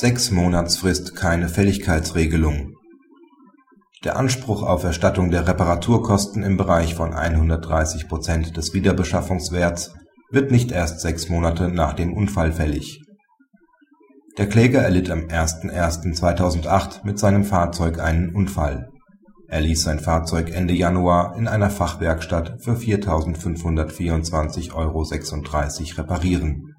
Sechs-Monatsfrist keine Fälligkeitsregelung Der Anspruch auf Erstattung der Reparaturkosten im Bereich von 130 Prozent des Wiederbeschaffungswerts wird nicht erst sechs Monate nach dem Unfall fällig. Der Kläger erlitt am 01.01.2008 mit seinem Fahrzeug einen Unfall. Er ließ sein Fahrzeug Ende Januar in einer Fachwerkstatt für 4.524,36 Euro reparieren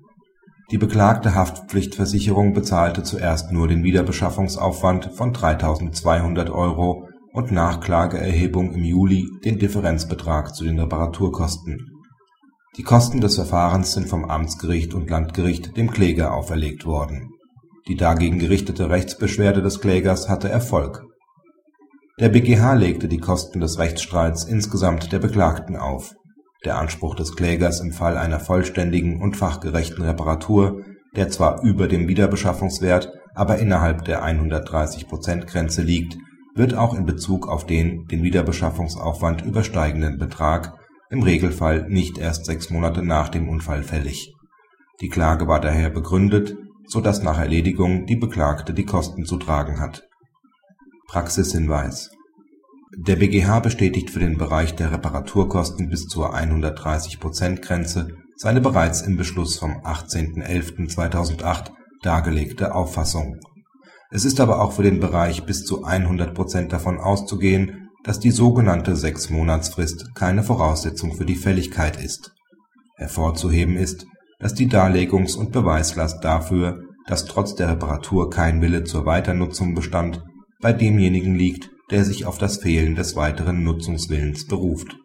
die beklagte Haftpflichtversicherung bezahlte zuerst nur den Wiederbeschaffungsaufwand von 3.200 Euro und nach Klageerhebung im Juli den Differenzbetrag zu den Reparaturkosten. Die Kosten des Verfahrens sind vom Amtsgericht und Landgericht dem Kläger auferlegt worden. Die dagegen gerichtete Rechtsbeschwerde des Klägers hatte Erfolg. Der BgH legte die Kosten des Rechtsstreits insgesamt der Beklagten auf der Anspruch des Klägers im Fall einer vollständigen und fachgerechten Reparatur, der zwar über dem Wiederbeschaffungswert, aber innerhalb der 130%-Grenze liegt, wird auch in Bezug auf den den Wiederbeschaffungsaufwand übersteigenden Betrag im Regelfall nicht erst sechs Monate nach dem Unfall fällig. Die Klage war daher begründet, so dass nach Erledigung die Beklagte die Kosten zu tragen hat. Praxishinweis der BgH bestätigt für den Bereich der Reparaturkosten bis zur 130%-Grenze seine bereits im Beschluss vom 18.11.2008 dargelegte Auffassung. Es ist aber auch für den Bereich bis zu 100% davon auszugehen, dass die sogenannte Sechsmonatsfrist keine Voraussetzung für die Fälligkeit ist. Hervorzuheben ist, dass die Darlegungs und Beweislast dafür, dass trotz der Reparatur kein Wille zur Weiternutzung bestand, bei demjenigen liegt der sich auf das Fehlen des weiteren Nutzungswillens beruft